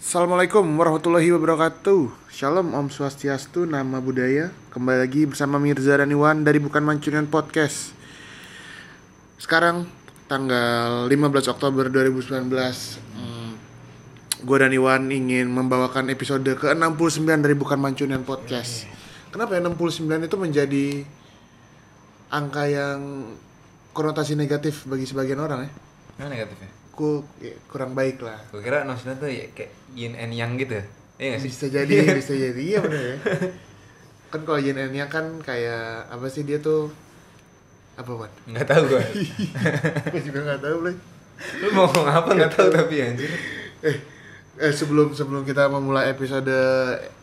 Assalamualaikum warahmatullahi wabarakatuh. Shalom Om Swastiastu Nama Budaya. Kembali lagi bersama Mirza dan Iwan Dari Bukan Mancunian Podcast. Sekarang tanggal 15 Oktober 2019 hmm, Gue dan Iwan ingin membawakan episode ke-69 dari Bukan Mancunian Podcast. Kenapa ya 69 itu menjadi Angka yang konotasi negatif bagi sebagian orang ya? Mana negatifnya? Ku ya, kurang baik lah Gue kira maksudnya tuh ya kayak yin and yang gitu. Iya gak sih? bisa jadi bisa jadi iya bener ya kan kalau yin and yang kan kayak apa sih dia tuh apa wan Nggak tahu gue. gue juga nggak tahu lah Lu mau ngomong apa nggak tahu tapi anjir. eh eh sebelum sebelum kita memulai episode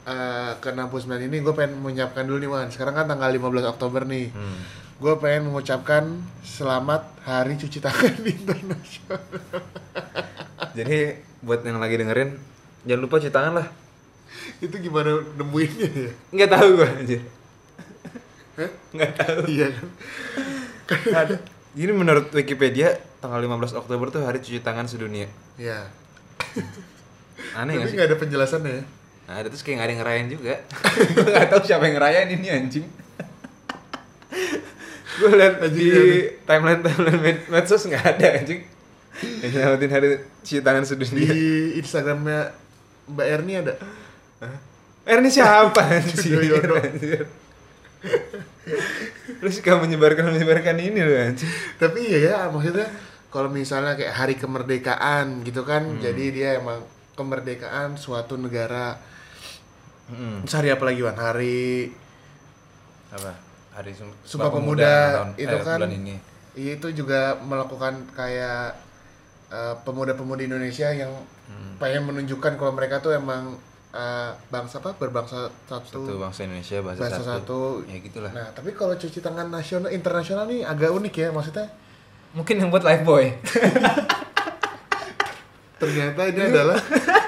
eh, ke 69 ini gue pengen menyiapkan dulu nih wan sekarang kan tanggal 15 Oktober nih Hmm. Gue pengen mengucapkan selamat hari cuci tangan internasional Jadi buat yang lagi dengerin jangan lupa cuci tangan lah. itu gimana nemuinnya ya Nggak tahu gue anjir. Hah? Nggak tahu. iya kan Ada. Ini menurut Wikipedia tanggal 15 Oktober tuh hari cuci tangan sedunia. ya Aneh tapi gak sih? nggak ada penjelasannya ya Nah, ada terus kayak nggak ada yang ngerayain juga. Nggak tahu siapa yang ngerayain ini anjing. Gue liat Anjing, di anjing. timeline timeline med medsos nggak ada anjing. Yang nyelamatin hari cuci tangan di sedunia. Instagramnya Mbak Erni ada Eh ini siapa. Anjir. Lu suka menyebarkan menyebarkan ini loh anjing. tapi iya ya maksudnya kalau misalnya kayak hari kemerdekaan gitu kan Hmm. jadi dia emang kemerdekaan suatu negara Hmm. Terus hari apa lagi Wan hari Apa? Hari Sum- Sumpah Sumpah Pemuda tahun- itu eh, kan bulan ini. iya, itu juga melakukan kayak eh, pemuda-pemudi Indonesia yang Hmm. pengen menunjukkan kalau mereka tuh emang eh, bangsa apa berbangsa satu, Satu bangsa Indonesia bahasa, bahasa satu. satu. Ya gitulah. Nah tapi kalau cuci tangan nasional internasional nih agak unik ya maksudnya Mungkin yang buat live boy. ternyata ini adalah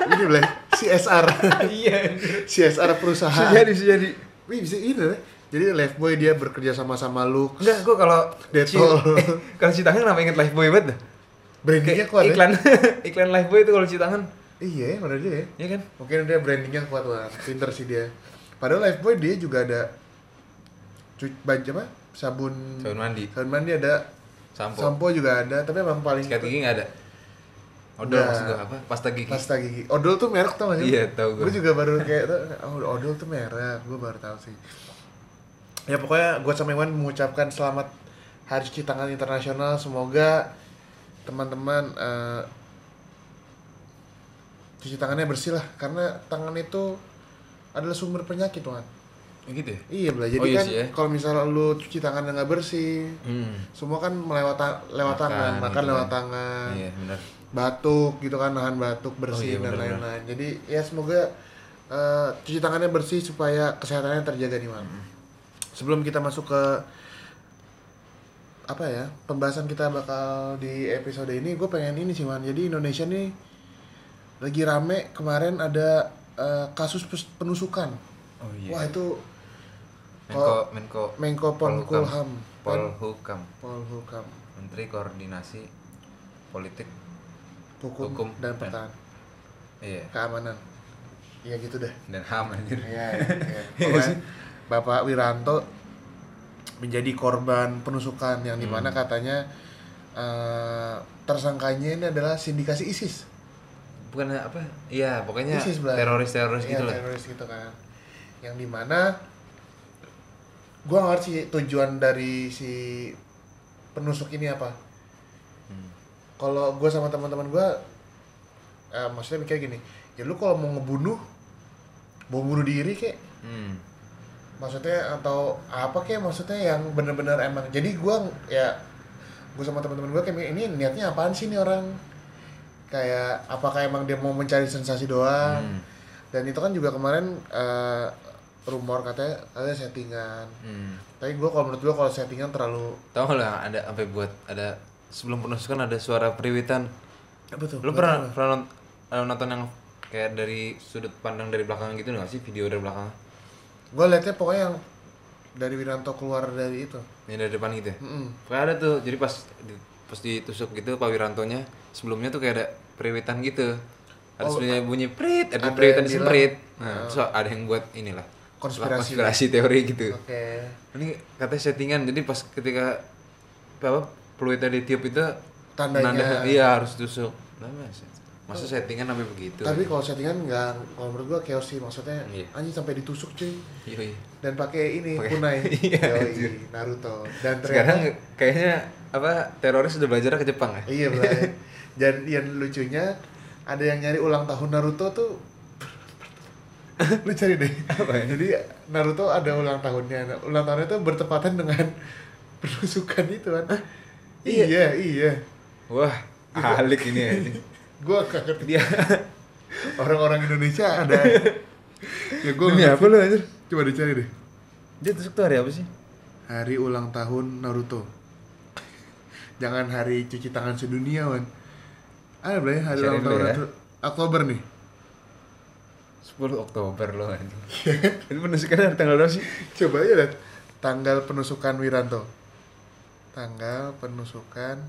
ini boleh CSR Iya. CSR Bisa perusahaan jadi, bisa jadi. Wih bisa ini deh. Jadi Lifebuoy dia bekerja sama sama lu. Enggak, gua kalau Detol. eh, kalau cuci tangan kenapa inget live boy banget dah? Brandingnya kuat ya. iklan iklan live boy itu kalau cuci tangan. Iya, benar dia ya. Iya kan? Mungkin dia brandingnya kuat banget. Pinter sih dia. Padahal Lifebuoy dia juga ada cuci baju apa? Sabun Sabun mandi, sabun mandi ada, sampo. sampo juga ada, tapi emang paling Sikat gigi nggak ada. Odol Nggak. maksud gua apa? Pasta gigi. pasta gigi. Odol tuh merek tau gak sih? Iya, tahu gua. Gue juga baru kayak oh Odol tuh merek, gue baru tahu sih. Ya pokoknya gue sama Iwan mengucapkan selamat Hari Cuci Tangan Internasional. Semoga teman-teman eh, cuci tangannya bersih lah, karena tangan itu adalah sumber penyakit, Wan. Ya gitu ya? Iya, bela. Jadi Oh, iya kan ya. kalau misalnya lu cuci tangan nggak bersih, Hmm. semua kan melewat ta- lewat Makan tangan, makan gitu lewat kan. tangan Iya, benar. batuk gitu kan nahan batuk bersih iya, dan lain-lain jadi ya semoga eh, cuci tangannya bersih supaya kesehatannya terjaga nih man sebelum kita masuk ke apa ya pembahasan kita bakal di episode ini gue pengen ini sih man jadi Indonesia nih lagi rame kemarin ada eh, kasus penusukan Oh wah iya. itu Menko Menko Menko Polhukam Polhukam, Polhukam Menteri Koordinasi Politik. hukum, Hukum dan pertahanan Iya. keamanan Iya gitu deh Dan HAM anjir. Iya, iya. Pokoknya Bapak Wiranto menjadi korban penusukan yang di mana Hmm. katanya eh, tersangkanya ini adalah sindikasi ISIS. Bukan apa? Iya, pokoknya ISIS belah. teroris-teroris Iya, gitu lah. teroris gitu kan. Yang di mana gua nggak ngerti tujuan dari si penusuk ini apa. Hmm. Kalau gua sama teman-teman gua eh, maksudnya mikir gini, ya lu kalau mau ngebunuh mau bunuh diri kek Hmm. Maksudnya atau apa kayak maksudnya yang bener-bener emang jadi gua ya gue sama teman-teman gue kayak ini niatnya apaan sih nih orang kayak apakah emang dia mau mencari sensasi doang Hmm. dan itu kan juga kemarin eh, rumor katanya ada settingan Hmm. tapi gue kalau menurut gue kalau settingan terlalu Tahu nggak lah ada sampai buat ada sebelum penusukan ada suara periwitan. tuh Lu pernah pernah eh, nonton yang kayak dari sudut pandang dari belakang gitu nggak sih video dari belakang? Gue liatnya pokoknya yang dari Wiranto keluar dari itu Yang dari depan gitu ya? Mm-mm. Pokoknya ada tuh, jadi pas di, pas ditusuk gitu Pak Wirantonya sebelumnya tuh kayak ada periwitan gitu Harus Oh, punya bunyi prit, ada ada prit, yang ada bilang, semprit. oh. Nah, terus ada yang buat inilah. Konspirasi. konspirasi teori gitu. Oke. Ini katanya settingan, jadi pas ketika apa peluitnya ditiup itu Tandanya. nanda- iya harus tusuk. Nah, masa, settingan sampai begitu? Tapi kalau settingan nggak, kalau menurut gua chaos sih maksudnya Iya. anjing sampai ditusuk cuy Yoi. dan pakai ini Pakai- kunai, Iya, Yoi, anjir. Naruto dan Sekarang ternyata kayaknya apa teroris udah belajar ke Jepang ya? iya Bray. dan yang lucunya ada yang nyari ulang tahun Naruto tuh lu cari deh jadi Naruto ada ulang tahunnya ulang tahunnya tuh bertepatan dengan penusukan itu kan Iya. iya iya Wah, alik ini ya. ini. Gua gak ngerti Dia orang-orang Indonesia ada ya gua Demi nggak apa lu anjir? coba dicari deh Dia tusuk tuh hari apa sih? hari ulang tahun Naruto jangan hari cuci tangan sedunia wan ada belum ya hari ulang tahun ya. Naruto Oktober nih 10 Oktober loh anjing. Ini penusukan hari tanggal berapa sih? coba aja lihat tanggal penusukan Wiranto tanggal penusukan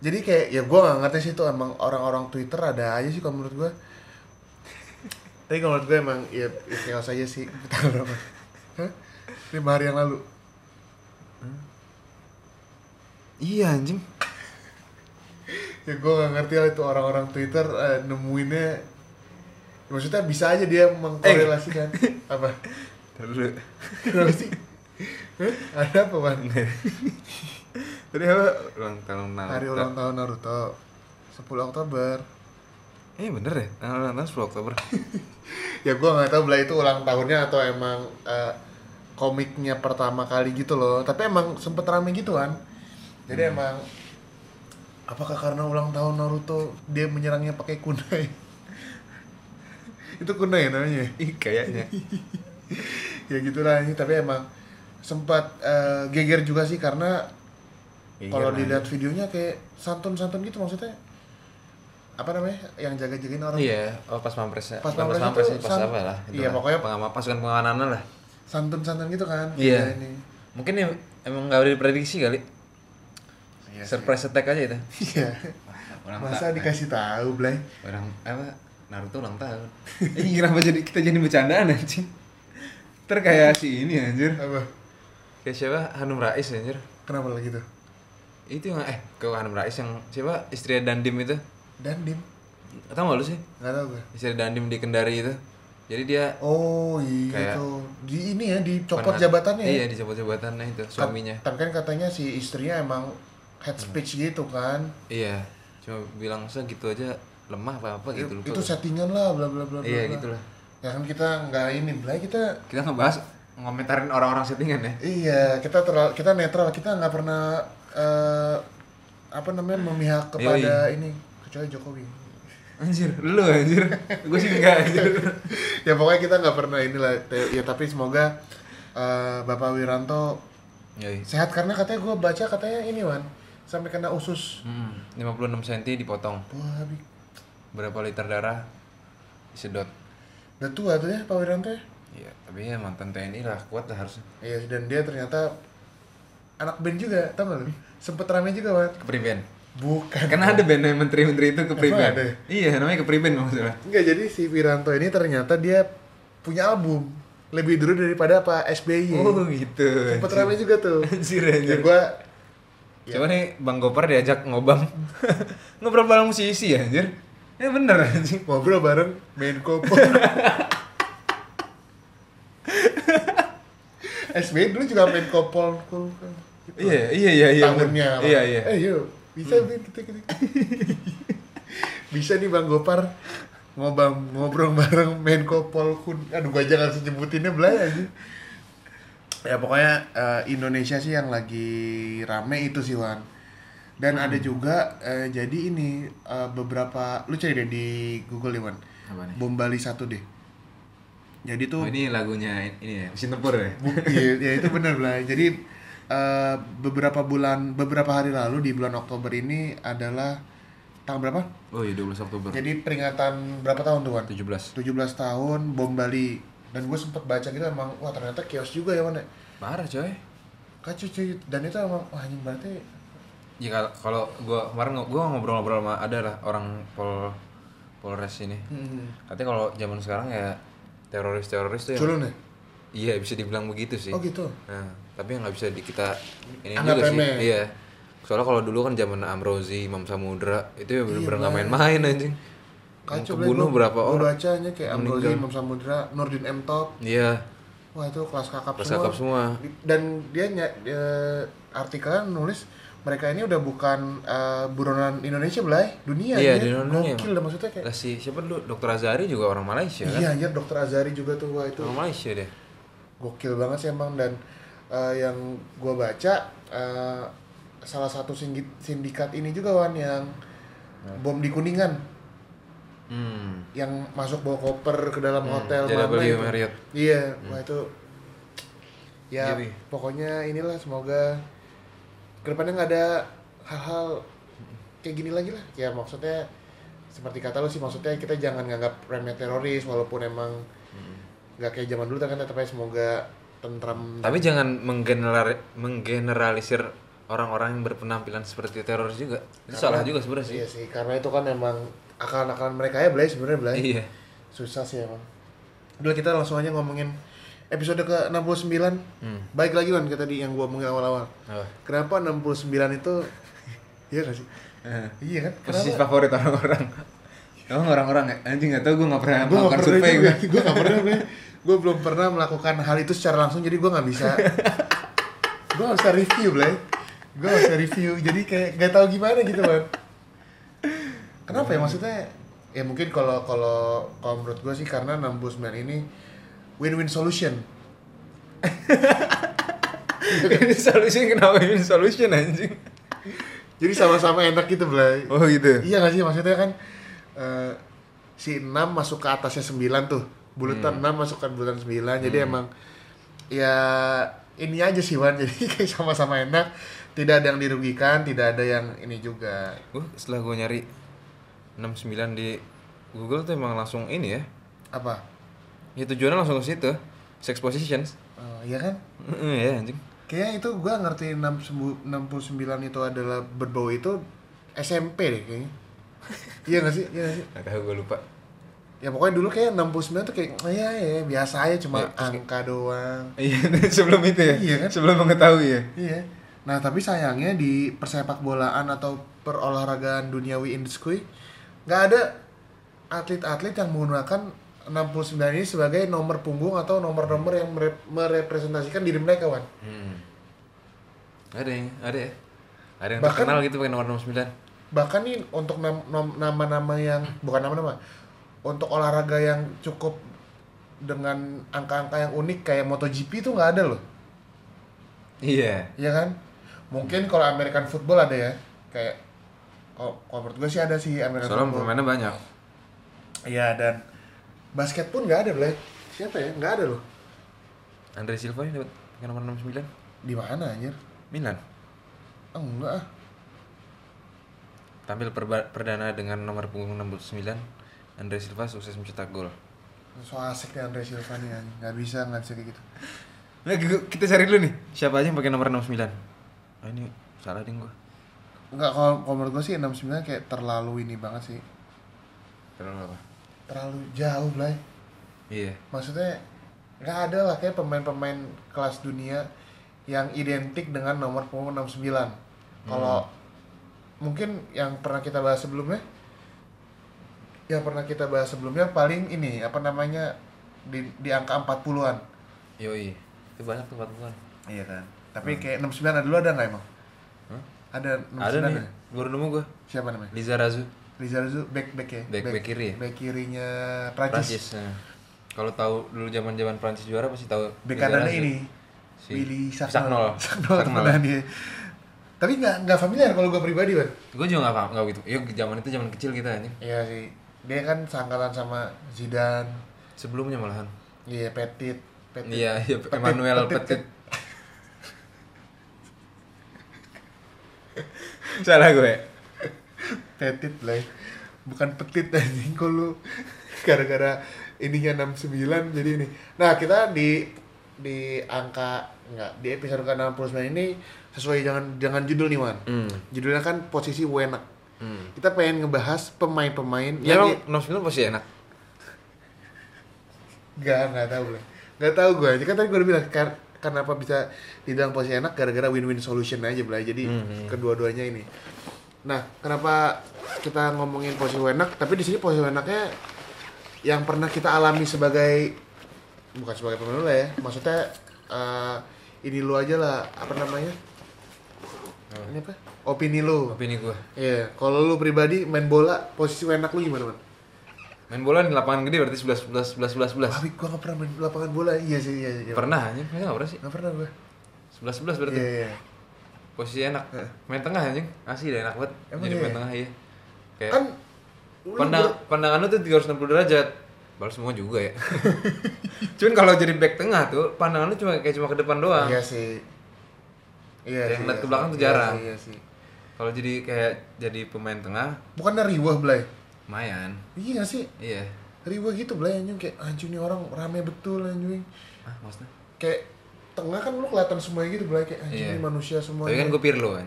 jadi kayak ya gue gak ngerti sih itu emang orang-orang Twitter ada aja sih kalau menurut gue tapi kalau menurut gue emang ya, ya chaos aja sih. Tanggal berapa lima hari yang lalu. Iya anjing. ya gue gak ngerti lah itu orang-orang Twitter eh, nemuinnya. Maksudnya bisa aja dia mengkorelasikan. Apa? Terus. Kenapa sih? Ada apa bang Tadi apa? Ulang tahun Naruto. hari ulang tahun Naruto 10 Oktober Eh bener ya? Tanggal ulang tahun 10 Oktober. ya gue nggak tahu belah itu ulang tahunnya atau emang eh, komiknya pertama kali gitu loh tapi emang sempet rame gitu kan jadi emang apakah karena ulang tahun Naruto dia menyerangnya pakai kunai itu kunai namanya Ih, kayaknya. ya gitulah ini tapi emang sempat eh, geger juga sih karena Geger kalau lah. dilihat videonya kayak santun-santun gitu maksudnya apa namanya yang jaga-jagain orang Iya, oh pas pampres ya. Pas pampres pampres itu sih, pas san- apa lah. iya, pokoknya- pengamanan pasukan pengamanan lah. santun-santun gitu kan Iya. Ya, ini Mungkin ya, emang gak udah diprediksi kali. Iya sih. Surprise attack aja itu. iya Orang masa dikasih tahu Blay orang apa Naruto ulang tahun. Ini kenapa jadi kita jadi bercandaan anjing? Ter kayak si ini anjir. apa Kayak siapa? Hanum Rais anjir. kenapa lagi tuh Itu yang eh ke Hanum Rais yang siapa? Istri Dandim itu. Dandim Tahu gak lu sih? nggak tahu gue Istri Dandim di Kendari itu. Jadi dia oh iya Kayak- tuh di ini ya dicopot pernah- jabatannya ya Iya, dicopot jabatannya itu suaminya. tapi kan katanya si istrinya emang head speech gitu kan Iya, cuma bilang segitu aja lemah apa apa gitu lupa. itu settingan lah bla bla bla bla Iya bla. gitu lah. ya kan kita nggak ini Blay kita Kita ngebahas ngomentarin orang-orang settingan ya. iya kita terlalu kita netral kita nggak pernah eh, apa namanya memihak kepada ini kecuali Jokowi Anjir, lu anjir. Gue sih enggak anjir. ya pokoknya kita nggak pernah inilah ya tapi semoga eh, Bapak Wiranto Yoi. sehat karena katanya gue baca katanya ini Wan sampai kena usus Hmm, 56 cm dipotong. wah Berapa liter darah disedot. udah tua tuh ya Pak Wiranto ya Iya, tapi ya mantan TNI lah, kuat lah harusnya. iya dan dia ternyata anak band juga tau gak lu sempet rame juga Wan Kepriben. bukan Kan ada band yang menteri-menteri itu kepriben. Ada ya? Iya, namanya kepriben maksudnya. Enggak, jadi si Wiranto ini ternyata dia punya album lebih dulu daripada Pak SBY. Oh gitu. Sempet rame juga tuh. Anjir, Ya anjir. gua Coba nih Bang Gopar diajak ngobam. Ngobrol bareng musisi ya, anjir. Ya bener anjing. ngobrol bareng Menko SBY dulu juga Polkul kan. Gitu. Iya, iya, iya, iya. Tahunnya bener. apa? Iya, iya. Eh, yuk. Bisa nih kita kita. Bisa nih Bang Gopar ngobam ngobrol bareng Menko Polkun. Aduh gua bisa nyebutinnya belai aja. Ya pokoknya eh, Indonesia sih yang lagi rame itu sih Wan. Dan ada Hmm. juga eh, jadi ini eh, beberapa lu cari deh di Google deh Wan. Apa nih? Bom Bali satu deh. Jadi tuh Oh, ini lagunya ini ya, mesin tempur ya. Iya, ya itu benar lah. Jadi eh, beberapa bulan, beberapa hari lalu di bulan Oktober ini adalah tanggal berapa? Oh iya 12 Oktober. Jadi peringatan berapa tahun tuh, Wan? 17. 17 tahun bom Bali. Dan gue sempet baca gitu emang, wah ternyata chaos juga ya, Wan. ya. Parah coy. Kacau cuy. Dan itu emang, wah anjing berarti Ya kalau- gua kemarin gua ngobrol-ngobrol sama ada lah orang Pol Polres ini. Katanya kalau zaman sekarang ya teroris-teroris tuh Culun ya? Iya bisa dibilang begitu sih. Oh gitu. Nah, tapi yang nggak bisa di kita ini Anggap juga remeh. sih. Iya. Soalnya kalau dulu kan zaman Amrozi, Imam Samudra itu ya bener-bener Iya, nggak main-main anjing. Kacau kebunuh berapa orang? bacanya kayak Amrozi. Imam Samudra, Nurdin M Top. Iya, Wah itu kelas kakap kelas semua. kakap semua. Dan dia eh, artikelnya nulis mereka ini udah bukan eh, buronan Indonesia belai dunia Iya, dia. di dunia. Gokil dah maksudnya kayak Lah si siapa dulu? Dokter Azari juga orang Malaysia kan? Iya anjir dokter Azari juga tuh wah itu Orang Malaysia deh. gokil banget sih emang dan eh, yang gua baca eh, salah satu sindikat ini juga wan yang bom di Kuningan Hmm. yang masuk bawa koper ke dalam hotel JW. Marriott. Iya, wah itu ya Jadi. pokoknya inilah semoga ke depannya nggak ada hal-hal kayak gini lagi lah. Ya maksudnya seperti kata lu sih maksudnya kita jangan nganggap remeh teroris walaupun emang nggak kayak zaman dulu kan tapi semoga tentram Tapi jangan menggeneral menggeneralisir orang-orang yang berpenampilan seperti teroris juga. Itu salah juga sebenarnya sih. Iya sih, karena itu kan emang akal-akalan mereka ya Blay sebenarnya Blay. Iya. Susah sih emang. Udah kita langsung aja ngomongin episode ke-69. Hmm. Baik lagi kan kita tadi yang gua omongin awal-awal. Apa? Kenapa 69 itu Iya gak sih? Eh, Iya kan? Posisi Kenapa? favorit orang-orang. Emang orang-orang ya? Anjing gak tau gue gak pernah Gue gak melakukan survei gue. Gue gak pernah. Gue belum pernah melakukan hal itu secara langsung jadi gue gak bisa. gue bisa review Blay. Gue bisa review. Jadi kayak gak tahu gimana gitu kan. Kenapa ya maksudnya? Ya mungkin kalau kalau kalau menurut gue sih karena 69 ini win-win solution. ini solution kenapa ini solution anjing? Jadi sama-sama enak gitu, Blay. Oh gitu. Iya gak sih maksudnya kan eh, si 6 masuk ke atasnya 9 tuh. Bulatan 6 masuk ke bulatan 9. Jadi emang ya ini aja sih Wan. Jadi kayak sama-sama enak. Tidak ada yang dirugikan, tidak ada yang ini juga. Gue setelah gue nyari 69 di Google tuh emang langsung ini ya. Apa? Ya tujuannya langsung ke situ. Sex positions. Oh, iya kan? Iya anjing. Kayaknya itu gua ngerti 69 itu adalah berbau itu SMP deh kayaknya. iya gak sih? Iya gak sih? Gak tahu gue lupa. Ya pokoknya dulu kayak 69 tuh kayak oh, iya ya biasa aja cuma Ya, angka doang. Iya sebelum itu ya. Iya kan? Sebelum mengetahui ya. Iya. Nah, tapi sayangnya di persepak bolaan atau perolahragaan duniawi industri nggak ada atlet-atlet yang menggunakan 69 ini sebagai nomor punggung atau nomor-nomor yang mere- merepresentasikan diri mereka, Wan. Hmm. Ada yang ada ya. Ada yang Bahkan- terkenal gitu pakai nomor 69. Bahkan nih untuk nama-nama yang bukan nama-nama, untuk olahraga yang cukup dengan angka-angka yang unik kayak MotoGP itu nggak ada loh. Iya. Iya kan? Mungkin kalau American football ada ya. Kayak kalau kalau menurut gue sih ada sih American Soalnya football. pemainnya banyak. Iya dan basket pun nggak ada, Blay. Siapa ya? Nggak ada loh. Andre Silva ini dapat nomor 69. Di mana anjir? Milan. Oh, enggak ah. Tampil perba- perdana dengan nomor punggung 69. Andre Silva sukses mencetak gol. So asik nih Andre Silva nih. Nggak bisa, nggak bisa kayak gitu. Nah, kita cari dulu nih. Siapa aja yang pakai nomor 69? Ah, ini salah ding gua. Enggak, kalau, kalau menurut gue sih 69 kayak terlalu ini banget sih. Terlalu apa? Terlalu jauh, Blay. Iya. Maksudnya nggak ada lah kayak pemain-pemain kelas dunia yang identik dengan nomor punggung 69. Kalau mungkin yang pernah kita bahas sebelumnya yang pernah kita bahas sebelumnya paling ini apa namanya di di angka 40-an. Yoi. Itu banyak tuh 40-an. Iya kan. Tapi kayak 69 ada dulu ada nggak emang? Hah? Ada 69 Ada nih. ya? Baru nemu gua. Siapa namanya? Liza Razu. Riza Razu back back ya. Back- back kiri ya? Back kirinya Prancis. Prancis. Nah. Kalau tahu dulu zaman-zaman Prancis juara pasti tahu. Back Liza kanannya ini Si Willy. Saknol Saknol. temenan dia. Tapi nggak nggak familiar kalau gue pribadi kan. Gue juga gak paham, gak gitu. Iya, zaman itu zaman kecil kita ini. Iya sih. Dia kan seangkatan sama Zidane. Sebelumnya malahan. Iya Petit. Petit. Iya, iya, Petit, Emmanuel Petit. Petit. Salah gue. Petit lah. ya. Bukan petit anjing kok lu gara-gara ininya 69 jadi ini. Nah, kita di di angka enggak di episode ke-69 ini sesuai jangan jangan judul nih Wan. Hmm. Judulnya kan posisi Wenak. Hmm. Kita pengen ngebahas pemain-pemain Ya yang nomor 9 pasti enak. Gak, gak tahu gue. Gak tahu gue. Kan tadi gue udah bilang kar kenapa bisa dibilang posisi enak gara-gara win-win solution aja belai. Jadi Mhm. kedua-duanya ini. Nah, kenapa kita ngomongin posisi enak? Tapi di sini posisi enaknya yang pernah kita alami sebagai bukan sebagai pemain bola ya. Maksudnya eh, ini lu aja lah apa namanya? Ini apa? Opini lu. Opini gua. Iya, kalau lu pribadi main bola posisi enak lu gimana, Man? Main bola di lapangan gede berarti 11 11 11 11 11. Tapi gua gak pernah main lapangan bola. Iya sih, iya. iya. Pernah anjing, masa enggak pernah sih? Gak pernah gue. 11 11 berarti. Iya, iya. Posisi enak. Heeh. Main tengah anjing. Asli dah enak banget. Emang Jadi iya? main tengah iya. Kayak Kan pandang ber- pandangan lu tuh 360 derajat. Balas semua juga ya. Cuman kalau jadi back tengah tuh pandangan lu cuma kayak cuma ke depan doang. Iya sih. Iya Yang ngeliat iya ke belakang sih. tuh Iya jarang. sih, Iya sih. Kalau jadi kayak jadi pemain tengah Bukan dari riwah, Blay. lumayan. Iya sih? Iya. Riwah gitu, Blay anjing kayak anjing nih orang rame betul anjing. Ah, maksudnya? Kayak tengah kan lu kelihatan semuanya gitu, Blay kayak anjing Iya. ini manusia semua. Tapi kan gue Pirlo kan.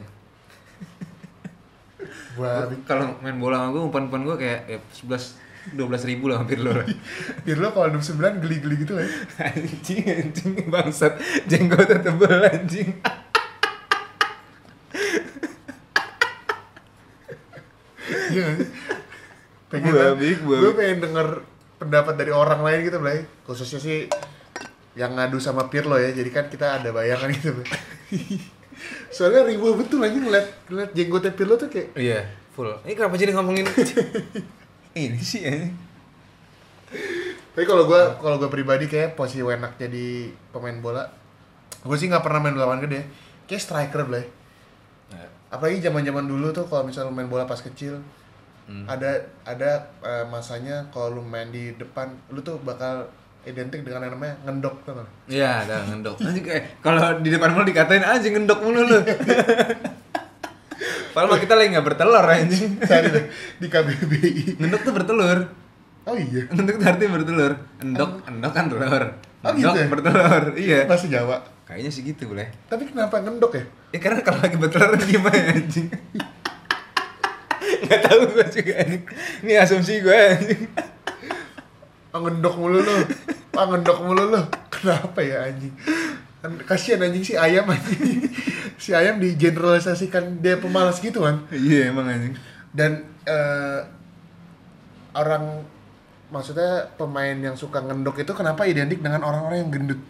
Kalau main bola sama gue umpan-umpan gue kayak ya 11 12 ribu lah hampir lo biar lo kalau 29 geli-geli gitu lah. ya. anjing anjing bangsat jenggotnya tebel anjing. Iya gak sih? Pengen babi. gue pengen denger pendapat dari orang lain gitu, Blay. Khususnya sih yang ngadu sama Pirlo ya. Jadi kan kita ada bayangan gitu, Blay. Soalnya ribu betul aja ngeliat, ngeliat jenggotnya Pirlo tuh kayak Iya, full. Ini kenapa jadi ngomongin ini sih anjing? Tapi kalau gue kalau gue pribadi kayak posisi enak jadi pemain bola, gue sih nggak pernah main lawan gede. Kayak striker Blay. Nah, Apalagi zaman-zaman dulu tuh kalau misalnya main bola pas kecil, Hmm. ada ada eh, masanya kalau lu main di depan, lu tuh bakal identik dengan yang namanya ngendok tuh kan. Iya, ada ngendok. Anjing kayak kalau di depan mulu dikatain anjing ngendok mulu lu. Padahal mah kita lagi nggak bertelur anjing. Deh di KBBI. Ngendok tuh bertelur. Oh iya, Ngendok tuh artinya bertelur. Endok, endok kan telur. Oh, Endok gitu ya? bertelur. Iya. masih Jawa. Kayaknya sih gitu boleh. Tapi kenapa ngendok ya? Ya karena kalau lagi bertelur gimana anjing? Gak tahu gue juga. Ini asumsi gue anjing. Ngendok mulu lu. Ah, ngendok mulu lu. Kenapa ya anjing? Kan kasihan anjing si ayam anjing. si ayam digeneralisasikan dia pemalas gitu kan. Iya emang anjing. Dan eh, orang maksudnya pemain yang suka ngendok itu kenapa identik dengan orang-orang yang gendut?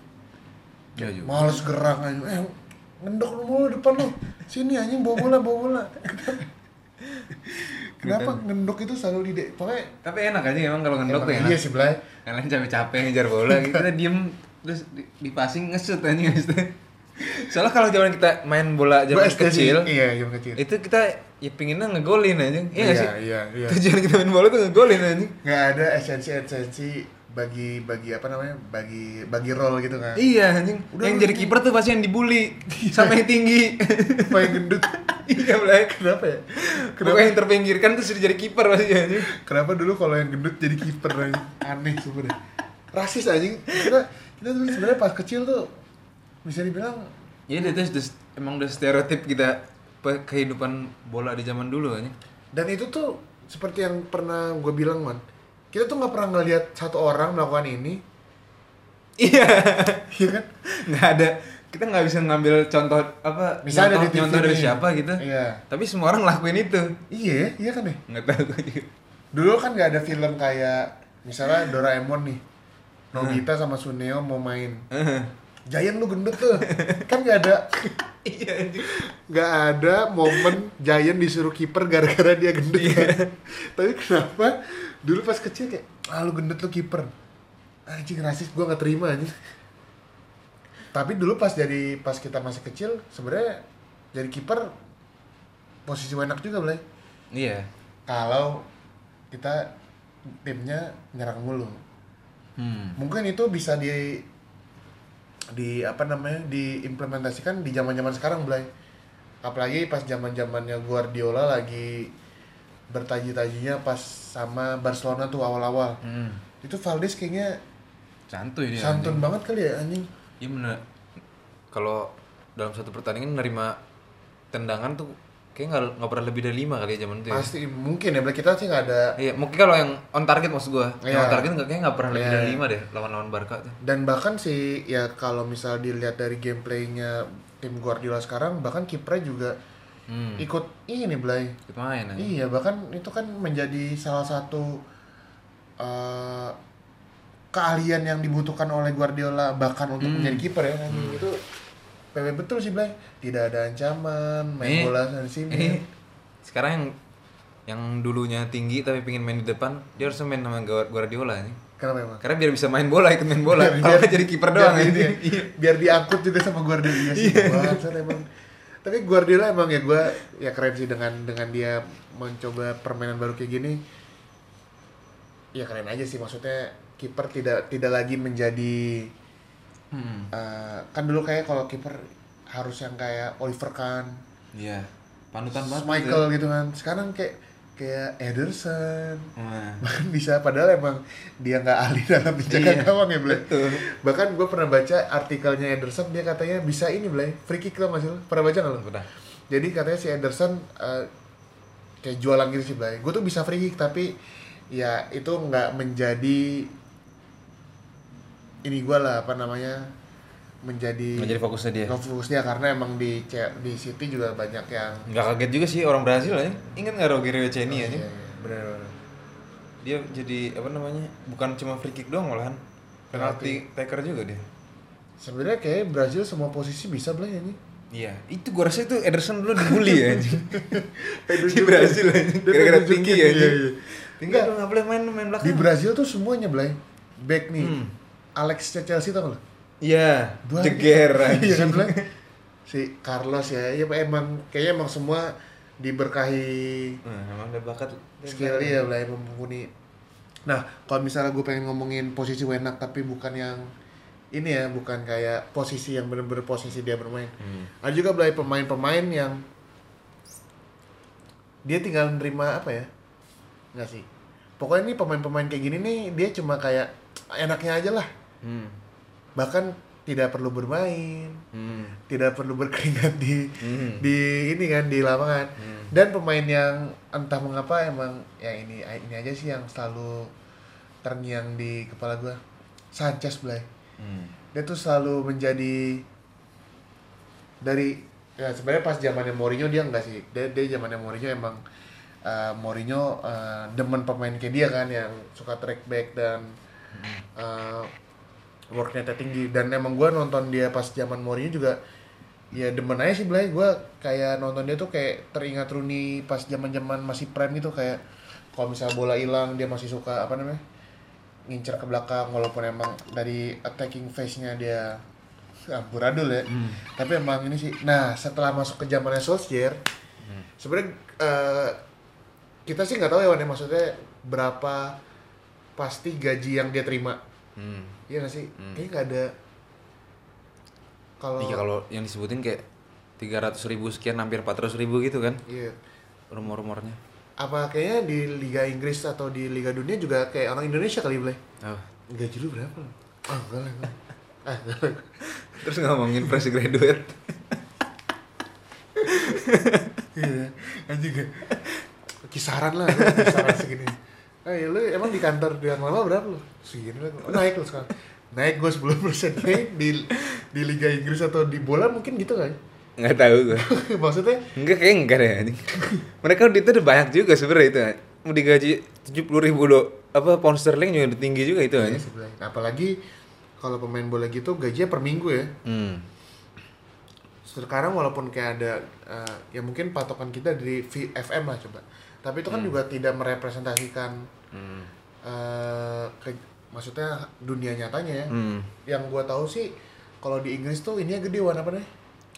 Ya juga. Males gerak anjing. Eh, ngendok lu mulu depan lu. Sini anjing bawa bola, bawa bola. Kenapa ngendok itu selalu di pokoknya Tapi enak aja emang kalau ngendok tuh enak. iya sih Blay. Kalian capek-capek ngejar bola gitu, kita diem terus di, di passing ngesut anjing habis itu. Soalnya kalau zaman kita main bola zaman kecil, Iya, zaman kecil. itu kita ya pinginnya ngegolin anjing. Iya sih? iya, iya. Tujuan kita main bola tuh ngegolin anjing. nggak ada esensi-esensi bagi bagi apa namanya bagi bagi role gitu kan. Iya anjing. Udah yang jadi kiper tuh pasti yang dibully. Sama yang tinggi. apa yang gendut. Iya boleh. kenapa ya? Kenapa? yang terpinggirkan tuh sudah jadi kiper pasti anjing. kenapa dulu kalau yang gendut jadi kiper aneh sebenarnya rasis anjing. Kita kita tuh sebenarnya pas kecil tuh bisa dibilang Iya itu emang udah stereotip kita kehidupan bola di zaman dulu anjing. dan itu tuh seperti yang pernah gue bilang man kita tuh nggak pernah ngelihat satu orang melakukan ini. Iya. iya kan? Nggak ada. Kita nggak bisa ngambil contoh apa Misalnya nyontoh, di TV nyontoh dari siapa gitu. Iya. tapi semua orang lakuin itu. Iya iya kan ya? Nggak tahu gue juga. Dulu kan nggak ada film kayak misalnya Doraemon nih. Nobita sama Suneo mau main. Giant lu gendut tuh. Kan nggak ada. Iya nggak ada momen Giant disuruh kiper gara-gara dia gendut kan? tapi kenapa dulu pas kecil kayak ah lu gendut lu kiper. Anjing rasis gua nggak terima anjing. Tapi dulu pas jadi pas kita masih kecil sebenarnya jadi kiper posisi enak juga boleh iya. Kalau kita timnya nyerang mulu. Hmm. mungkin itu bisa di di apa namanya diimplementasikan di zaman zaman sekarang Blay. Apalagi pas zaman zamannya Guardiola lagi bertaji-tajinya pas sama Barcelona tuh awal-awal hmm. itu Valdes kayaknya santuy dia santun anjing. banget kali ya anjing iya bener kalau dalam satu pertandingan nerima tendangan tuh kayak nggak nggak pernah lebih dari lima kali ya zaman itu ya. pasti mungkin ya kita sih nggak ada Iya, mungkin kalau yang on target maksud gua. Yang Iya. on target nggak kayak nggak pernah lebih Iya. dari lima deh lawan-lawan Barca tuh. dan bahkan sih ya kalau misal dilihat dari gameplaynya tim Guardiola sekarang bahkan kipernya juga Hmm. ikut ini Blay Ikut main aja. Iya, bahkan itu kan menjadi salah satu eh, keahlian yang dibutuhkan oleh Guardiola bahkan untuk Hmm. menjadi kiper ya. anjing. Itu PW betul sih, Blay. Tidak ada ancaman, main Ini- bola sana sini. Ini sekarang yang yang dulunya tinggi tapi pengen main di depan, dia harus main sama Guar- Guardiola nih. Kenapa emang? Karena biar bisa main bola, ikut main bola. Biar- biar- jadi kiper biar doang ini aja. ya, Biar diangkut juga sama Guardiola Iya sih. bangsat emang. Tapi Guardiola emang ya gua ya keren sih dengan dengan dia mencoba permainan baru kayak gini. Ya keren aja sih maksudnya kiper tidak tidak lagi menjadi Hmm. eh, kan dulu kayak kalau kiper harus yang kayak Oliver Kahn, Iya. Panutan banget. Michael gitu kan. Sekarang kayak kayak Ederson. Nah, Bahkan bisa padahal emang dia nggak ahli dalam menjaga Iya, gawang ya, Blay. betul. Bahkan gue pernah baca artikelnya Ederson dia katanya bisa ini, Blay. Free kick lah Mas. Pernah baca nggak lo? Udah. Jadi katanya si Ederson eh, kayak jualan gitu sih, Blay. Gue tuh bisa free kick tapi ya itu nggak menjadi ini gue lah apa namanya menjadi Nggak jadi fokusnya dia. fokusnya karena emang di di City juga banyak yang Nggak kaget juga sih orang Brazil aja. Ingat nggak Rogerio Ceni aja? Iya, iya, bener-bener. Dia jadi apa namanya? Bukan cuma free kick doang malahan. Penalti taker juga dia. Sebenarnya kayak Brazil semua posisi bisa Blay ini. Iya, itu gua rasa itu Ederson dulu dibully ya anjing. Di Brazil aja. Gara-gara tinggi ya iya, anjing. iya. Tinggi nggak boleh main main belakang. Di Brazil tuh semuanya Blay. Back nih. Hmm. Alex Chelsea tau gak lo? Iya, jeger Iya kan? Si Carlos ya, ya emang kayaknya emang semua diberkahi Nah, emang ada bakat. skill ya Blay mumpuni. Nah, kalau misalnya gue pengen ngomongin posisi Wenak tapi bukan yang ini ya, bukan kayak posisi yang bener-bener posisi dia bermain. Hmm. Ada juga Blay pemain-pemain yang dia tinggal nerima apa ya? Enggak sih. Pokoknya ini pemain-pemain kayak gini nih dia cuma kayak enaknya aja lah. Hmm. Bahkan tidak perlu bermain, Hmm. tidak perlu berkeringat di Hmm. di ini kan di lapangan. Hmm. Dan pemain yang entah mengapa emang ya ini ini aja sih yang selalu terngiang di kepala gua. Sanchez Blay. Hmm. Dia tuh selalu menjadi dari ya sebenarnya pas zamannya Mourinho dia enggak sih. Dia dia zamannya Mourinho emang uh, Mourinho uh, demen pemain kayak dia kan yang suka track back dan uh, work rate tinggi dan emang gua nonton dia pas zaman Mourinho juga ya demen aja sih Blay. Gue kayak nonton dia tuh kayak teringat Rooney pas zaman zaman masih prime gitu kayak kalau misalnya bola hilang dia masih suka apa namanya ngincer ke belakang walaupun emang dari attacking phase-nya dia amburadul ya. Tapi emang ini sih. Nah setelah masuk ke zamannya Solskjaer sebenarnya eh, kita sih nggak tahu ya Wan ya, maksudnya berapa pasti gaji yang dia terima Hmm. iya nggak sih kayaknya nggak ada kalau Iya kalau yang disebutin kayak 300 ribu sekian hampir 400 ribu gitu kan iya rumor-rumornya. apa kayaknya di Liga Inggris atau di Liga Dunia juga kayak orang Indonesia kali boleh Oh. gaji lu berapa lo? ah enggak lah enggak. ah enggak lah Terus ngomongin fresh graduate. iya anjing gak kisaran lah kisaran segini ya lu emang di kantor yang lama berapa lu? segini lah oh, naik lu sekarang naik gue 10 persen di di Liga Inggris atau di bola mungkin gitu kan Nggak tahu gue. maksudnya Enggak kayak enggak deh anjing. Mereka itu udah banyak juga sebenarnya itu. Mau digaji 70 ribu lo apa pound sterling juga udah tinggi juga itu iya apalagi kalau pemain bola gitu gajinya per minggu ya Hmm. sekarang walaupun kayak ada eh, ya mungkin patokan kita dari V- FM lah coba tapi itu kan juga tidak merepresentasikan Hmm. eh, ke- maksudnya dunia nyatanya ya Hmm. yang gua tahu sih kalau di Inggris tuh ininya gede warna apa nih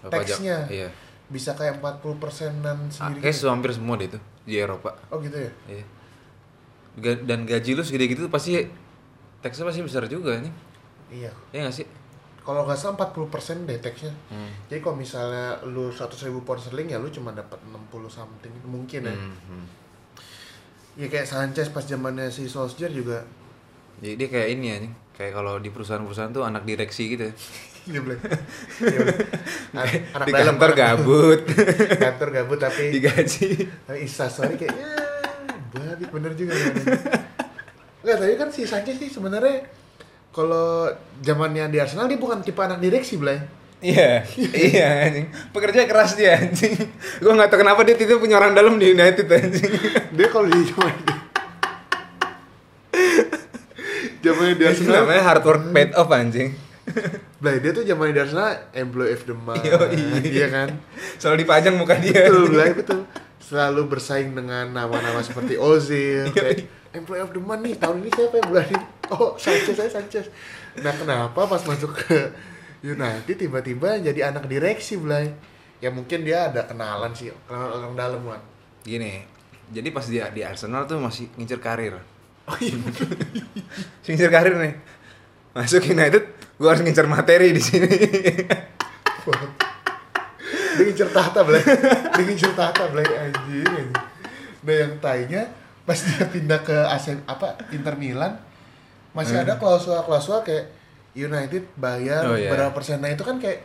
teksnya Iya. bisa kayak 40 persenan sendiri Kayak gitu. hampir semua deh itu di Eropa. oh gitu ya Iya. Dan gaji lu segede gitu pasti teksnya pasti besar juga nih. iya Iya gak sih? Kalau nggak salah 40 persen deh teksnya Hmm. jadi kalau misalnya lu 100 ribu pound sterling ya lu cuma dapat 60 something mungkin ya Hmm, hmm. ya kayak Sanchez pas zamannya si Solskjaer juga Jadi dia kayak ini ya, kayak kalau di perusahaan-perusahaan tuh anak direksi gitu. ya. Dia bilang, ya udah. An- anak di dalam kantor gabut kantor gabut tapi digaji tapi instastory kayak ya bener juga ya. Enggak, tapi kan si Sanchez sih sebenarnya kalau zamannya di Arsenal dia bukan tipe anak direksi, Blay. iya iya anjing pekerja keras dia anjing gue nggak tahu kenapa dia itu punya orang dalam di United anjing Dia kalau di zaman zamannya di Arsenal, namanya hard work paid off anjing Blay dia tuh zamannya di Arsenal employee of the month. Iya kan? soal dipajang muka dia Betul, Blay betul. Selalu bersaing dengan nama-nama seperti Ozil, kayak employee of the month nih tahun ini siapa yang bulan ini? Oh, Sanchez saya Sanchez. Nah, kenapa pas masuk ke United tiba-tiba jadi anak direksi, Blay? Ya mungkin dia ada kenalan sih, kenalan orang dalam kan. gini jadi pas dia di Arsenal tuh masih ngincer karir Oh iya. ngincer karir nih masuk United gue harus ngincer materi di sini dia ngincer tahta, Blay. Dia ngincer tahta, Blay anjing, anjing. Nah, yang tainya pas dia pindah ke AC apa Inter Milan masih ada klausula-klausula kayak United bayar Oh, iya. berapa persen nah itu kan kayak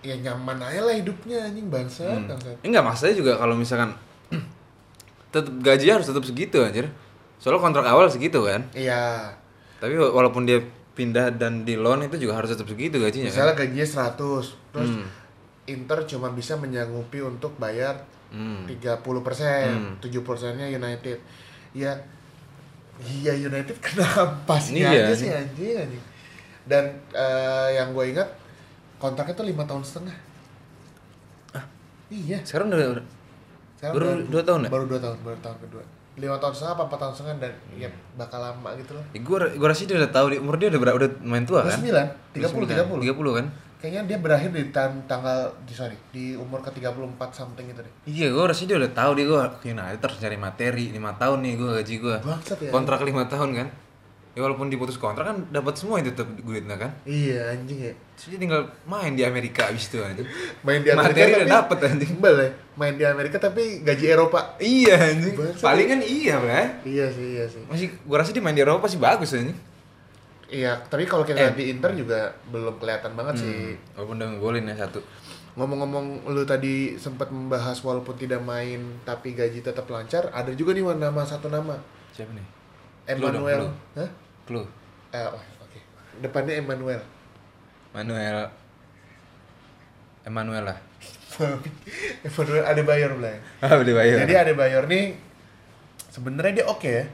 ya nyaman aja lah hidupnya anjing bangsa Hmm. bangsat. enggak maksudnya juga kalau misalkan tetap gaji harus tetap segitu anjir soalnya kontrak awal segitu kan iya tapi wa- walaupun dia pindah dan di loan itu juga harus tetap segitu gajinya kan misalnya gajinya 100 terus Hmm. Inter cuma bisa menyanggupi untuk bayar Hmm. 30 persen, Hmm. 7 persennya United. Ya, iya United kenapa sih Iya, aja sih anjing anjing. Dan eh, yang gue ingat kontraknya tuh lima tahun setengah. Iya. sekarang udah, udah Sekarang Baru udah- dua tahun ya? Baru dua tahun, baru tahun kedua. Lima tahun setengah apa empat tahun setengah dan ya bakal lama gitu loh. ya, gue gue rasa dia udah tahu di umur dia udah berapa udah main tua kan 29, 30, 30. 30 kan Kayaknya dia berakhir di tan- tanggal di sorry, di umur ke-34 something gitu deh. Iya, gue rasa dia udah tahu dia gue United terus cari materi 5 tahun nih gue gaji gue. Bangsat ya. Kontrak 5 tahun kan. Ya walaupun diputus kontrak kan dapat semua itu tetap duitnya kan. Iya anjing ya. Dia tinggal main di Amerika abis itu anjing. Main di Amerika Materi tapi udah dapet anjing. Imbal ya. Main di Amerika tapi gaji Eropa. Iya anjing. Paling kan iya, Bro. Iya sih, iya sih. Masih gue rasa dia main di Eropa pasti bagus anjing. Iya, tapi kalau kita Eh. di Inter juga belum kelihatan banget sih. Hmm. Walaupun udah ngegolin ya satu. Ngomong-ngomong lu tadi sempat membahas walaupun tidak main tapi gaji tetap lancar, ada juga nih nama satu nama. Siapa nih? Emmanuel. clue. Hah? Clue. Eh, oh, oke. Depannya Emmanuel. Manuel Emmanuel lah. Emmanuel Adebayor Blay. Ah, beli bayar. Jadi Adebayor nih sebenarnya dia oke ya.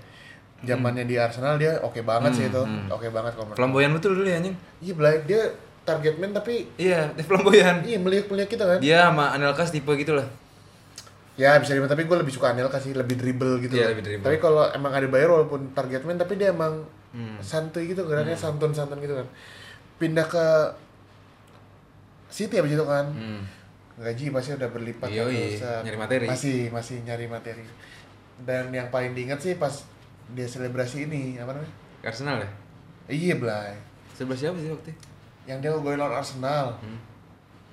Zamannya di Arsenal dia oke banget sih Hmm, itu. hmm. Oke banget kalau menurut flamboyan betul dulu ya anjing. Iya, Blay, dia target man tapi Iya, dia flamboyan. iya melihat-melihat kita kan. Dia sama Anelka tipe gitu lah. Ya bisa dibilang tapi gue lebih suka Anelka sih lebih dribble gitu. Iya, loh. lebih dribble. Tapi kalau emang ada bayar walaupun target man tapi dia emang Hmm. santuy gitu geraknya santun-santun gitu kan. Pindah ke City abis itu kan. Hmm. Gaji pasti udah berlipat kan, Yoi, Set. nyari materi. Masih masih nyari materi. Dan yang paling diingat sih pas dia selebrasi ini apa namanya? Arsenal ya? Iya Blay. Sebelah siapa sih waktu itu? Yang dia ngegolin lawan Arsenal. Hmm.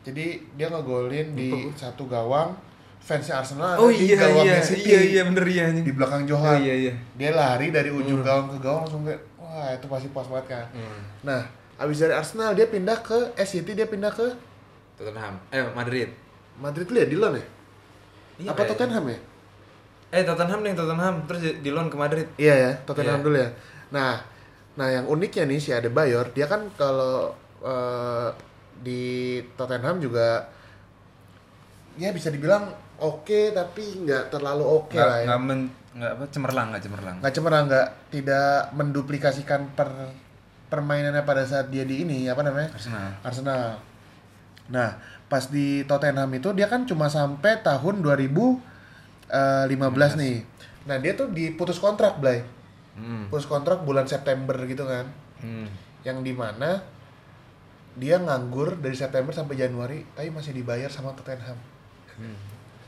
Jadi dia ngegolin di Lupa satu gawang fansnya Arsenal Oh di iya gawangnya iya City. iya iya bener iya di belakang Oh Johan. iya iya. Dia lari dari ujung Hmm. gawang ke gawang langsung kayak wah itu pasti pas banget kan. Hmm. Nah, abis dari Arsenal dia pindah ke eh City dia pindah ke Tottenham. Eh Madrid. Madrid ya di loan ya? Iya, Apa Tottenham ya? Eh Tottenham nih Tottenham terus di di loan ke Madrid. Iya ya, Tottenham Iya. dulu ya. Nah, nah yang uniknya nih si Adebayor, dia kan kalau eh, di Tottenham juga ya bisa dibilang oke tapi nggak terlalu oke Nggak lah ya. nggak men nggak apa cemerlang nggak cemerlang. nggak cemerlang nggak tidak menduplikasikan per permainannya pada saat dia di ini apa namanya Arsenal. Arsenal. Nah pas di Tottenham itu dia kan cuma sampai tahun 2015 nih. Nah dia tuh diputus kontrak Blay. Hmm. Putus kontrak bulan September gitu kan. Hmm. Yang di mana dia nganggur dari September sampai Januari tapi masih dibayar sama Tottenham. Hmm.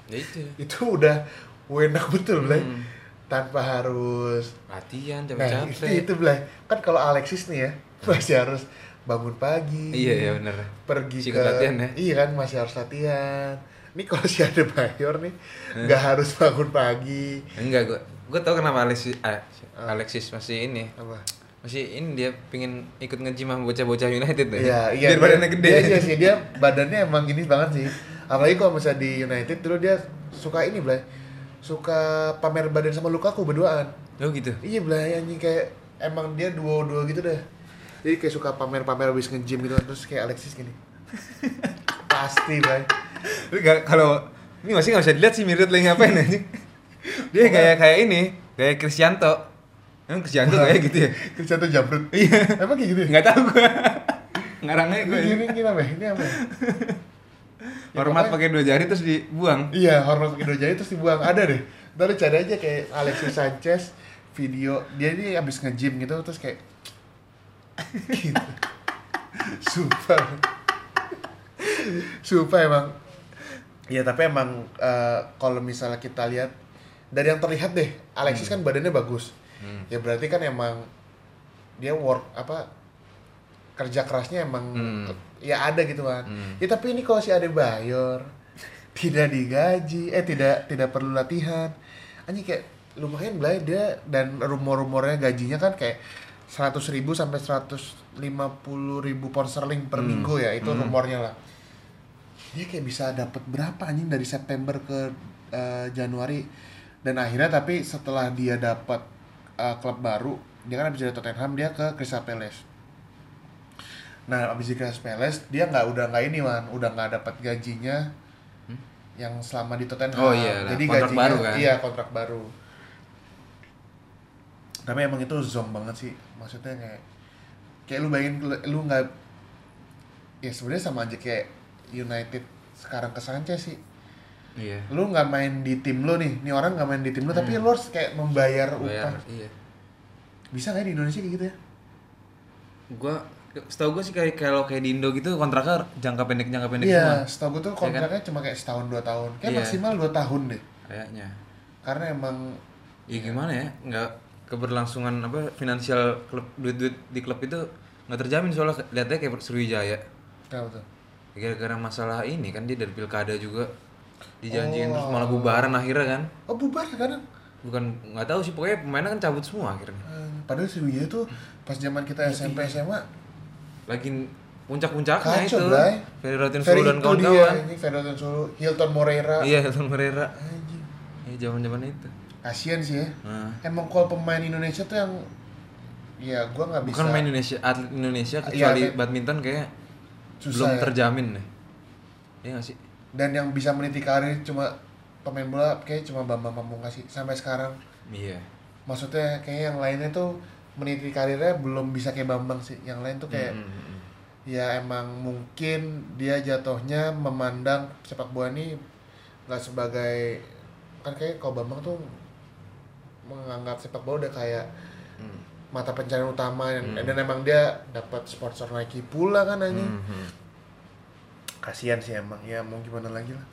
Ya itu. Itu udah enak betul Blay. Hmm. Tanpa harus Latihan Nah, capek-capek. itu, itu Blay. Kan kalau Alexis nih ya, masih harus bangun pagi. Iya iya bener. Pergi Masih ke latihan ya? Iya kan, masih harus latihan. Ini kalau si ada Bayor nih, nggak harus bangun pagi. Enggak gua gua tau kenapa Alexis ah, Alexis masih ini Apa? masih ini dia pingin ikut sama bocah-bocah United deh. Iya, iya. Biar dia- badannya gede. Iya, iya sih, dia badannya emang ini banget sih. Apalagi kalau misalnya di United dulu dia suka ini, Blay. Suka pamer badan sama Lukaku berduaan. Oh gitu. Iya, Blay, anjing kayak emang dia duo-duo gitu deh. Jadi kayak suka pamer-pamer habis nge-gym gitu terus kayak Alexis gini. Pasti, Blay. Tapi gak, kalau ini masih nggak bisa dilihat sih mirip lagi ngapain anjing. Dia kayak kayak ini, kayak Krisyanto. Emang Krisyanto kayak gitu ya? Cristiano Jamrut. Iya. Emang kayak gitu ya? Nggak tahu gua. Ngarangnya gue. ini ini apa? ya? Ini apa? ya? Ya, Hormat pokoknya- pakai dua jari terus dibuang. Iya, hormat pakai dua jari terus dibuang. Ada deh. Ntar cari aja kayak Alexis Sanchez video dia ini abis nge-gym gitu terus kayak gitu. Sumpah. Sumpah emang. Ya tapi emang eh, kalau misalnya kita lihat dari yang terlihat deh, Alexis kan badannya bagus. Hmm. Ya berarti kan emang dia work apa kerja kerasnya emang Hmm. ya ada gitu kan. Hmm. Ya tapi ini kalau si Adebayor tidak digaji, eh tidak tidak perlu latihan. Anjing kayak lumayan lah dia dan rumor-rumornya gajinya kan kayak 100 ribu sampai 150 ribu pound sterling per Hmm. minggu ya itu Hmm. rumornya lah. Dia kayak bisa dapat berapa anjing dari September ke eh, Januari dan akhirnya tapi setelah dia dapat eh, klub baru dia kan habis dari Tottenham dia ke Crystal Palace. Nah, abis di Crystal Palace dia nggak udah nggak ini man, udah nggak dapat gajinya yang selama di Tottenham. Oh iya Jadi kontrak gajinya baru kan? iya kontrak baru. Tapi emang itu zong banget sih, maksudnya kayak kayak lu bayangin lu- lu nggak ya sebenarnya sama aja kayak United sekarang ke Sanchez sih. Iya. Lu nggak main di tim lu nih, nih orang nggak main di tim lu, tapi Hmm. lu harus kayak membayar Bayar, upah. iya. Bisa nggak ya di Indonesia kayak gitu ya? Gua setahu gua sih kayak kalau kayak di Indo gitu kontraknya jangka pendek jangka pendek Iya, semua setahu gue tuh kan? kontraknya cuma kayak setahun dua tahun, kayak Iya. maksimal dua tahun deh. kayaknya. Karena emang Ya gimana ya? Nggak keberlangsungan apa finansial klub duit-duit di klub itu nggak terjamin soalnya lihatnya kayak Sriwijaya. kenapa tuh? Gara-gara masalah ini kan dia dari pilkada juga dijanjiin Oh. terus malah bubaran akhirnya kan. Oh bubar kadang. Bukan nggak tahu sih pokoknya pemainnya kan cabut semua akhirnya. Eh, Padahal Sriwijaya tuh pas zaman kita SMP SMA Lagi puncak-puncaknya kacau itu. Blay. Ferry Rotin Sulu dan kawan-kawan. Ferry Rotin Sulu, Hilton Moreira. Iya, Hilton Pereira. Anjing. Ya zaman-zaman itu. Kasian sih ya. Nah, Emang kalau pemain Indonesia tuh yang ya gua nggak bisa bukan main Indonesia, atlet Indonesia Iya, kecuali kayak- badminton kayak susah belum ya. terjamin deh. Iya nggak sih? Dan yang bisa meniti karir cuma pemain bola kayak cuma Bambang Pamungkas sih sampai sekarang. Iya. Maksudnya kayak yang lainnya tuh meniti karirnya belum bisa kayak Bambang sih. Yang lain tuh kayak Mm, mm, mm. ya emang mungkin dia jatuhnya memandang sepak bola ini nggak sebagai kan kayak kalau Bambang tuh menganggap sepak bola udah kayak Hmm. Mata pencarian utama dan, Hmm. dan emang dia dapat sponsor Nike pula kan anjing. Hmm, hmm. Kasihan sih emang ya mau gimana lagi lah.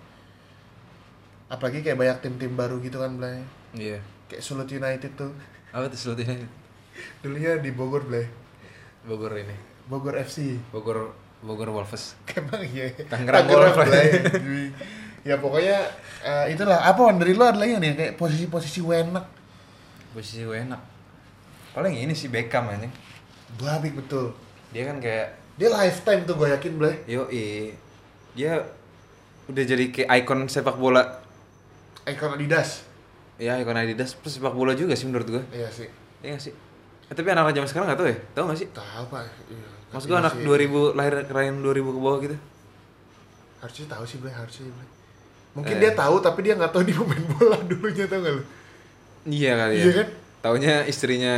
Apalagi kayak banyak tim-tim baru gitu kan Blay. Iya. Kayak Sulut United tuh. Apa tuh slotnya? Dulunya di Bogor Blay. Bogor ini. Bogor FC. Bogor Bogor Wolves. Emang iya. Tangerang Wolves. Ya pokoknya eh, itulah apa dari lo ada lagi nih kayak posisi-posisi wenak. Posisi gue enak. Paling ini sih Beckham anjing. Babik betul. Dia kan kayak Dia lifetime tuh gue yakin Blay. yo dia udah jadi kayak ikon sepak bola Icon Adidas. ya ikon Adidas plus sepak bola juga sih menurut gue Iya sih. Iya sih eh, tapi anak zaman sekarang nggak tahu ya tahu nggak sih Tahu pak. Iya, maksud gue anak sih. 2000 lahir kelahiran 2000 ke bawah gitu Harusnya tahu sih Blay, harusnya Blay. Mungkin Eh. dia tahu tapi dia nggak tahu dia pemain bola dulunya tau gak lu? iya kali ya Iya kan? taunya istrinya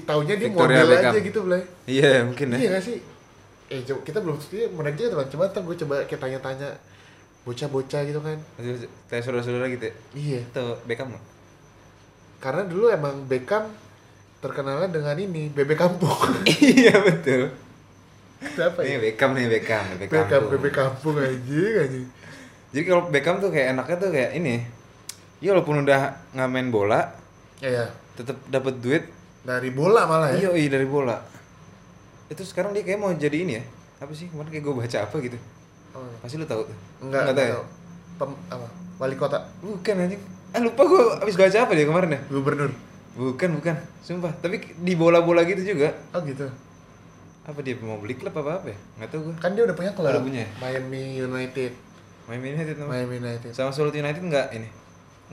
taunya dia Victoria model Beckham. aja gitu Blay. iya mungkin ya Iya gak sih? Eh coba, kita belum setuju menarik juga teman. Coba ntar gue coba kayak tanya-tanya bocah-bocah gitu kan. kayak saudara-saudara gitu ya Iya. itu Beckham nggak? Karena dulu emang Beckham terkenalnya dengan ini bebek kampung. iya betul Kenapa ini ya? Beckham nih Beckham Beckham Beckham bebek kampung aja aja. jadi kalau Beckham tuh kayak enaknya tuh kayak ini ya walaupun udah nggak main bola Ya ya. tetap dapat duit Dari bola malah ya. iya iya dari bola itu sekarang dia kayak mau jadi ini ya apa sih kemarin kayak gue baca apa gitu Oh, pasti lu tahu tuh enggak, Nggak tahu ya. Pem, apa? Wali kota, bukan anjing ah lupa gue abis baca apa dia kemarin ya gubernur. Bukan, bukan. Sumpah. Tapi di bola-bola gitu juga. Oh gitu. Apa dia mau beli klub apa apa ya? Nggak tahu gue. Kan dia udah punya klub. Udah punya ya? Miami United. Miami United namanya. Miami United. Sama Sulut United nggak ini?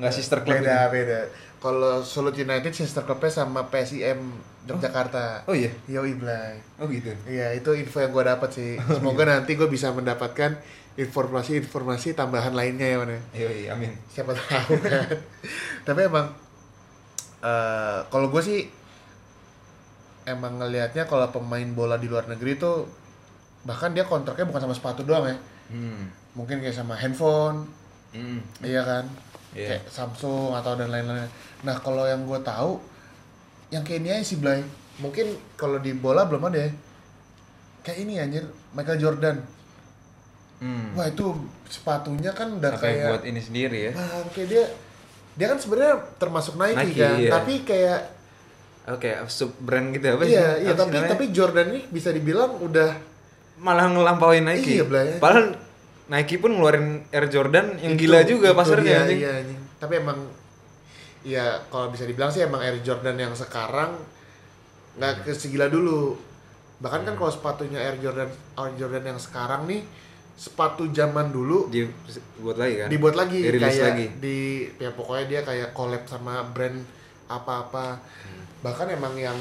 Nggak sister club beda beda. Kalau Sulut United sister clubnya sama PSIM Yogyakarta. Oh iya? Yoi Blay. Oh gitu? Iya itu info yang gue dapat sih. Semoga nanti gue bisa mendapatkan informasi-informasi tambahan lainnya ya mana. Iya, iya, amin. Siapa tahu kan. Tapi emang eh kalau gue sih emang ngelihatnya kalau pemain bola di luar negeri tuh bahkan dia kontraknya bukan sama sepatu doang ya. Hmm. Mungkin kayak sama handphone, Hmm. iya kan? Iya. Kayak Samsung atau dan lain-lain. Nah kalau yang gue tahu, yang kayak ini aja sih Blay. Mungkin kalau di bola belum ada ya. Kayak ini anjir, Michael Jordan. Hmm. Wah itu sepatunya kan udah Apa kayak buat ini sendiri ya? Bang, kayak dia dia kan sebenarnya termasuk Nike, Nike, kan, iya. tapi kayak Oke, sub brand gitu apa sih? iya iya Apa tapi tapi Jordan ini bisa dibilang udah malah ngelampauin Nike. Iya, Blay. Padahal Nike pun ngeluarin Air Jordan yang itu- gila juga itu pasarnya dia. Iya, anjing. Tapi emang ya kalau bisa dibilang sih emang Air Jordan yang sekarang nggak ke segila dulu. Bahkan kan kalau sepatunya Air Jordan Air Jordan yang sekarang nih sepatu zaman dulu Di buat lagi kan? dibuat lagi Dirilis kayak lagi. di ya pokoknya dia kayak collab sama brand apa-apa Hmm. bahkan emang yang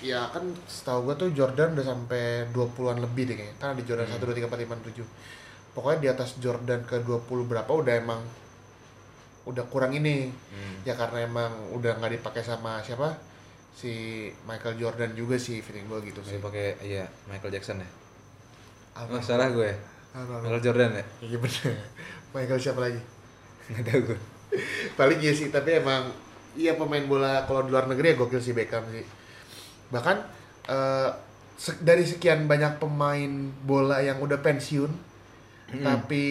ya kan setahu gua tuh Jordan udah sampai 20-an lebih deh kayaknya kan ada Jordan Hmm. 1, 2, 3, 4, 5, 6, 7 pokoknya di atas Jordan ke 20 berapa udah emang udah kurang ini Hmm. ya karena emang udah nggak dipakai sama siapa si Michael Jordan juga sih feeling gua gitu sih pakai iya Michael Jackson ya. Apa? Oh, salah gue. ya? Apa? Michael Jordan ya? iya bener Michael siapa lagi Enggak tahu gue. paling iya sih tapi emang iya pemain bola kalau di luar negeri ya gokil sih Beckham sih bahkan se- dari sekian banyak pemain bola yang udah pensiun tapi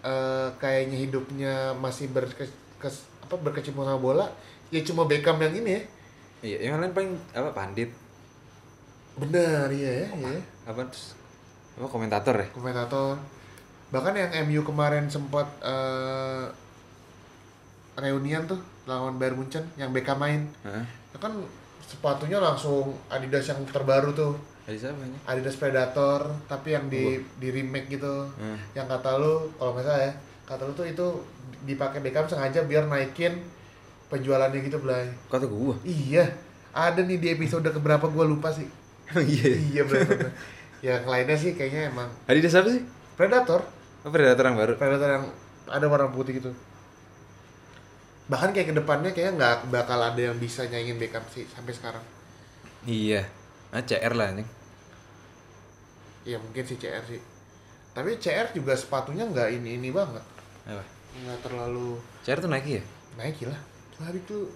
eh, kayaknya hidupnya masih berke, kes- apa berkecimpung sama bola ya cuma Beckham yang ini ya Iya, yang lain paling apa pandit benar iya ya iya ya. apa terus apa komentator ya? komentator bahkan yang MU kemarin sempat eh, reunian tuh lawan Bayern Munchen yang Beckham main Heeh. Ya kan sepatunya langsung Adidas yang terbaru tuh Ada siapa ini? Adidas Predator tapi yang di di remake gitu Hmm. yang kata lu kalau nggak salah ya kata lu tuh itu dipakai Beckham sengaja biar naikin penjualannya gitu belai Kata gua. iya ada nih di episode keberapa gua lupa sih Emang iya. iya bener yang lainnya sih kayaknya emang Adidas apa sih? Predator Apa predator yang baru? Predator yang ada warna putih gitu bahkan kayak ke depannya kayaknya nggak bakal ada yang bisa nyaingin Beckham sih sampai sekarang Iya. Ah, CR lah anjing. Iya mungkin sih CR sih. Tapi CR juga sepatunya nggak ini ini banget, Apa? nggak terlalu CR tuh Nike ya? naik lah. Lari tuh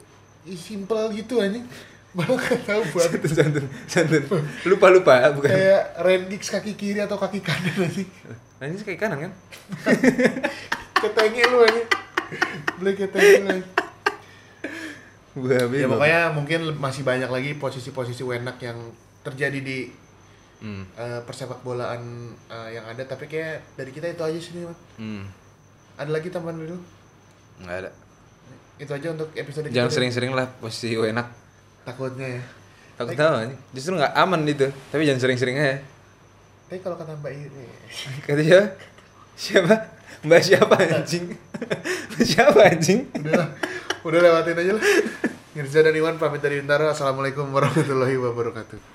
simple gitu anjing. Malah nggak tahu buat Santun, santun, santun. Lupa lupa bukan. kayak Rendix kaki kiri atau kaki kanan. Nah, ini kayak kanan kan? Ketengnya lu anjing. Beli ketengnya Ya pokoknya mungkin masih banyak lagi posisi-posisi wenak yang terjadi di Hmm. eh, persepak bolaan eh, yang ada tapi kayak dari kita itu aja sih Man. Hmm. Ada lagi teman dulu. Enggak ada. Itu aja untuk episode Jangan sering-sering lah posisi enak. takutnya ya. Aku tahu. Justru nggak aman itu. Tapi jangan sering-sering aja. Tapi kalau kata Mbak ini, Kata siapa? Siapa? Mbak siapa anjing? Mbak siapa anjing? udahlah, udah lewatin aja lah. Mirza dan Iwan pamit dari Bintaro. Assalamualaikum warahmatullahi wabarakatuh.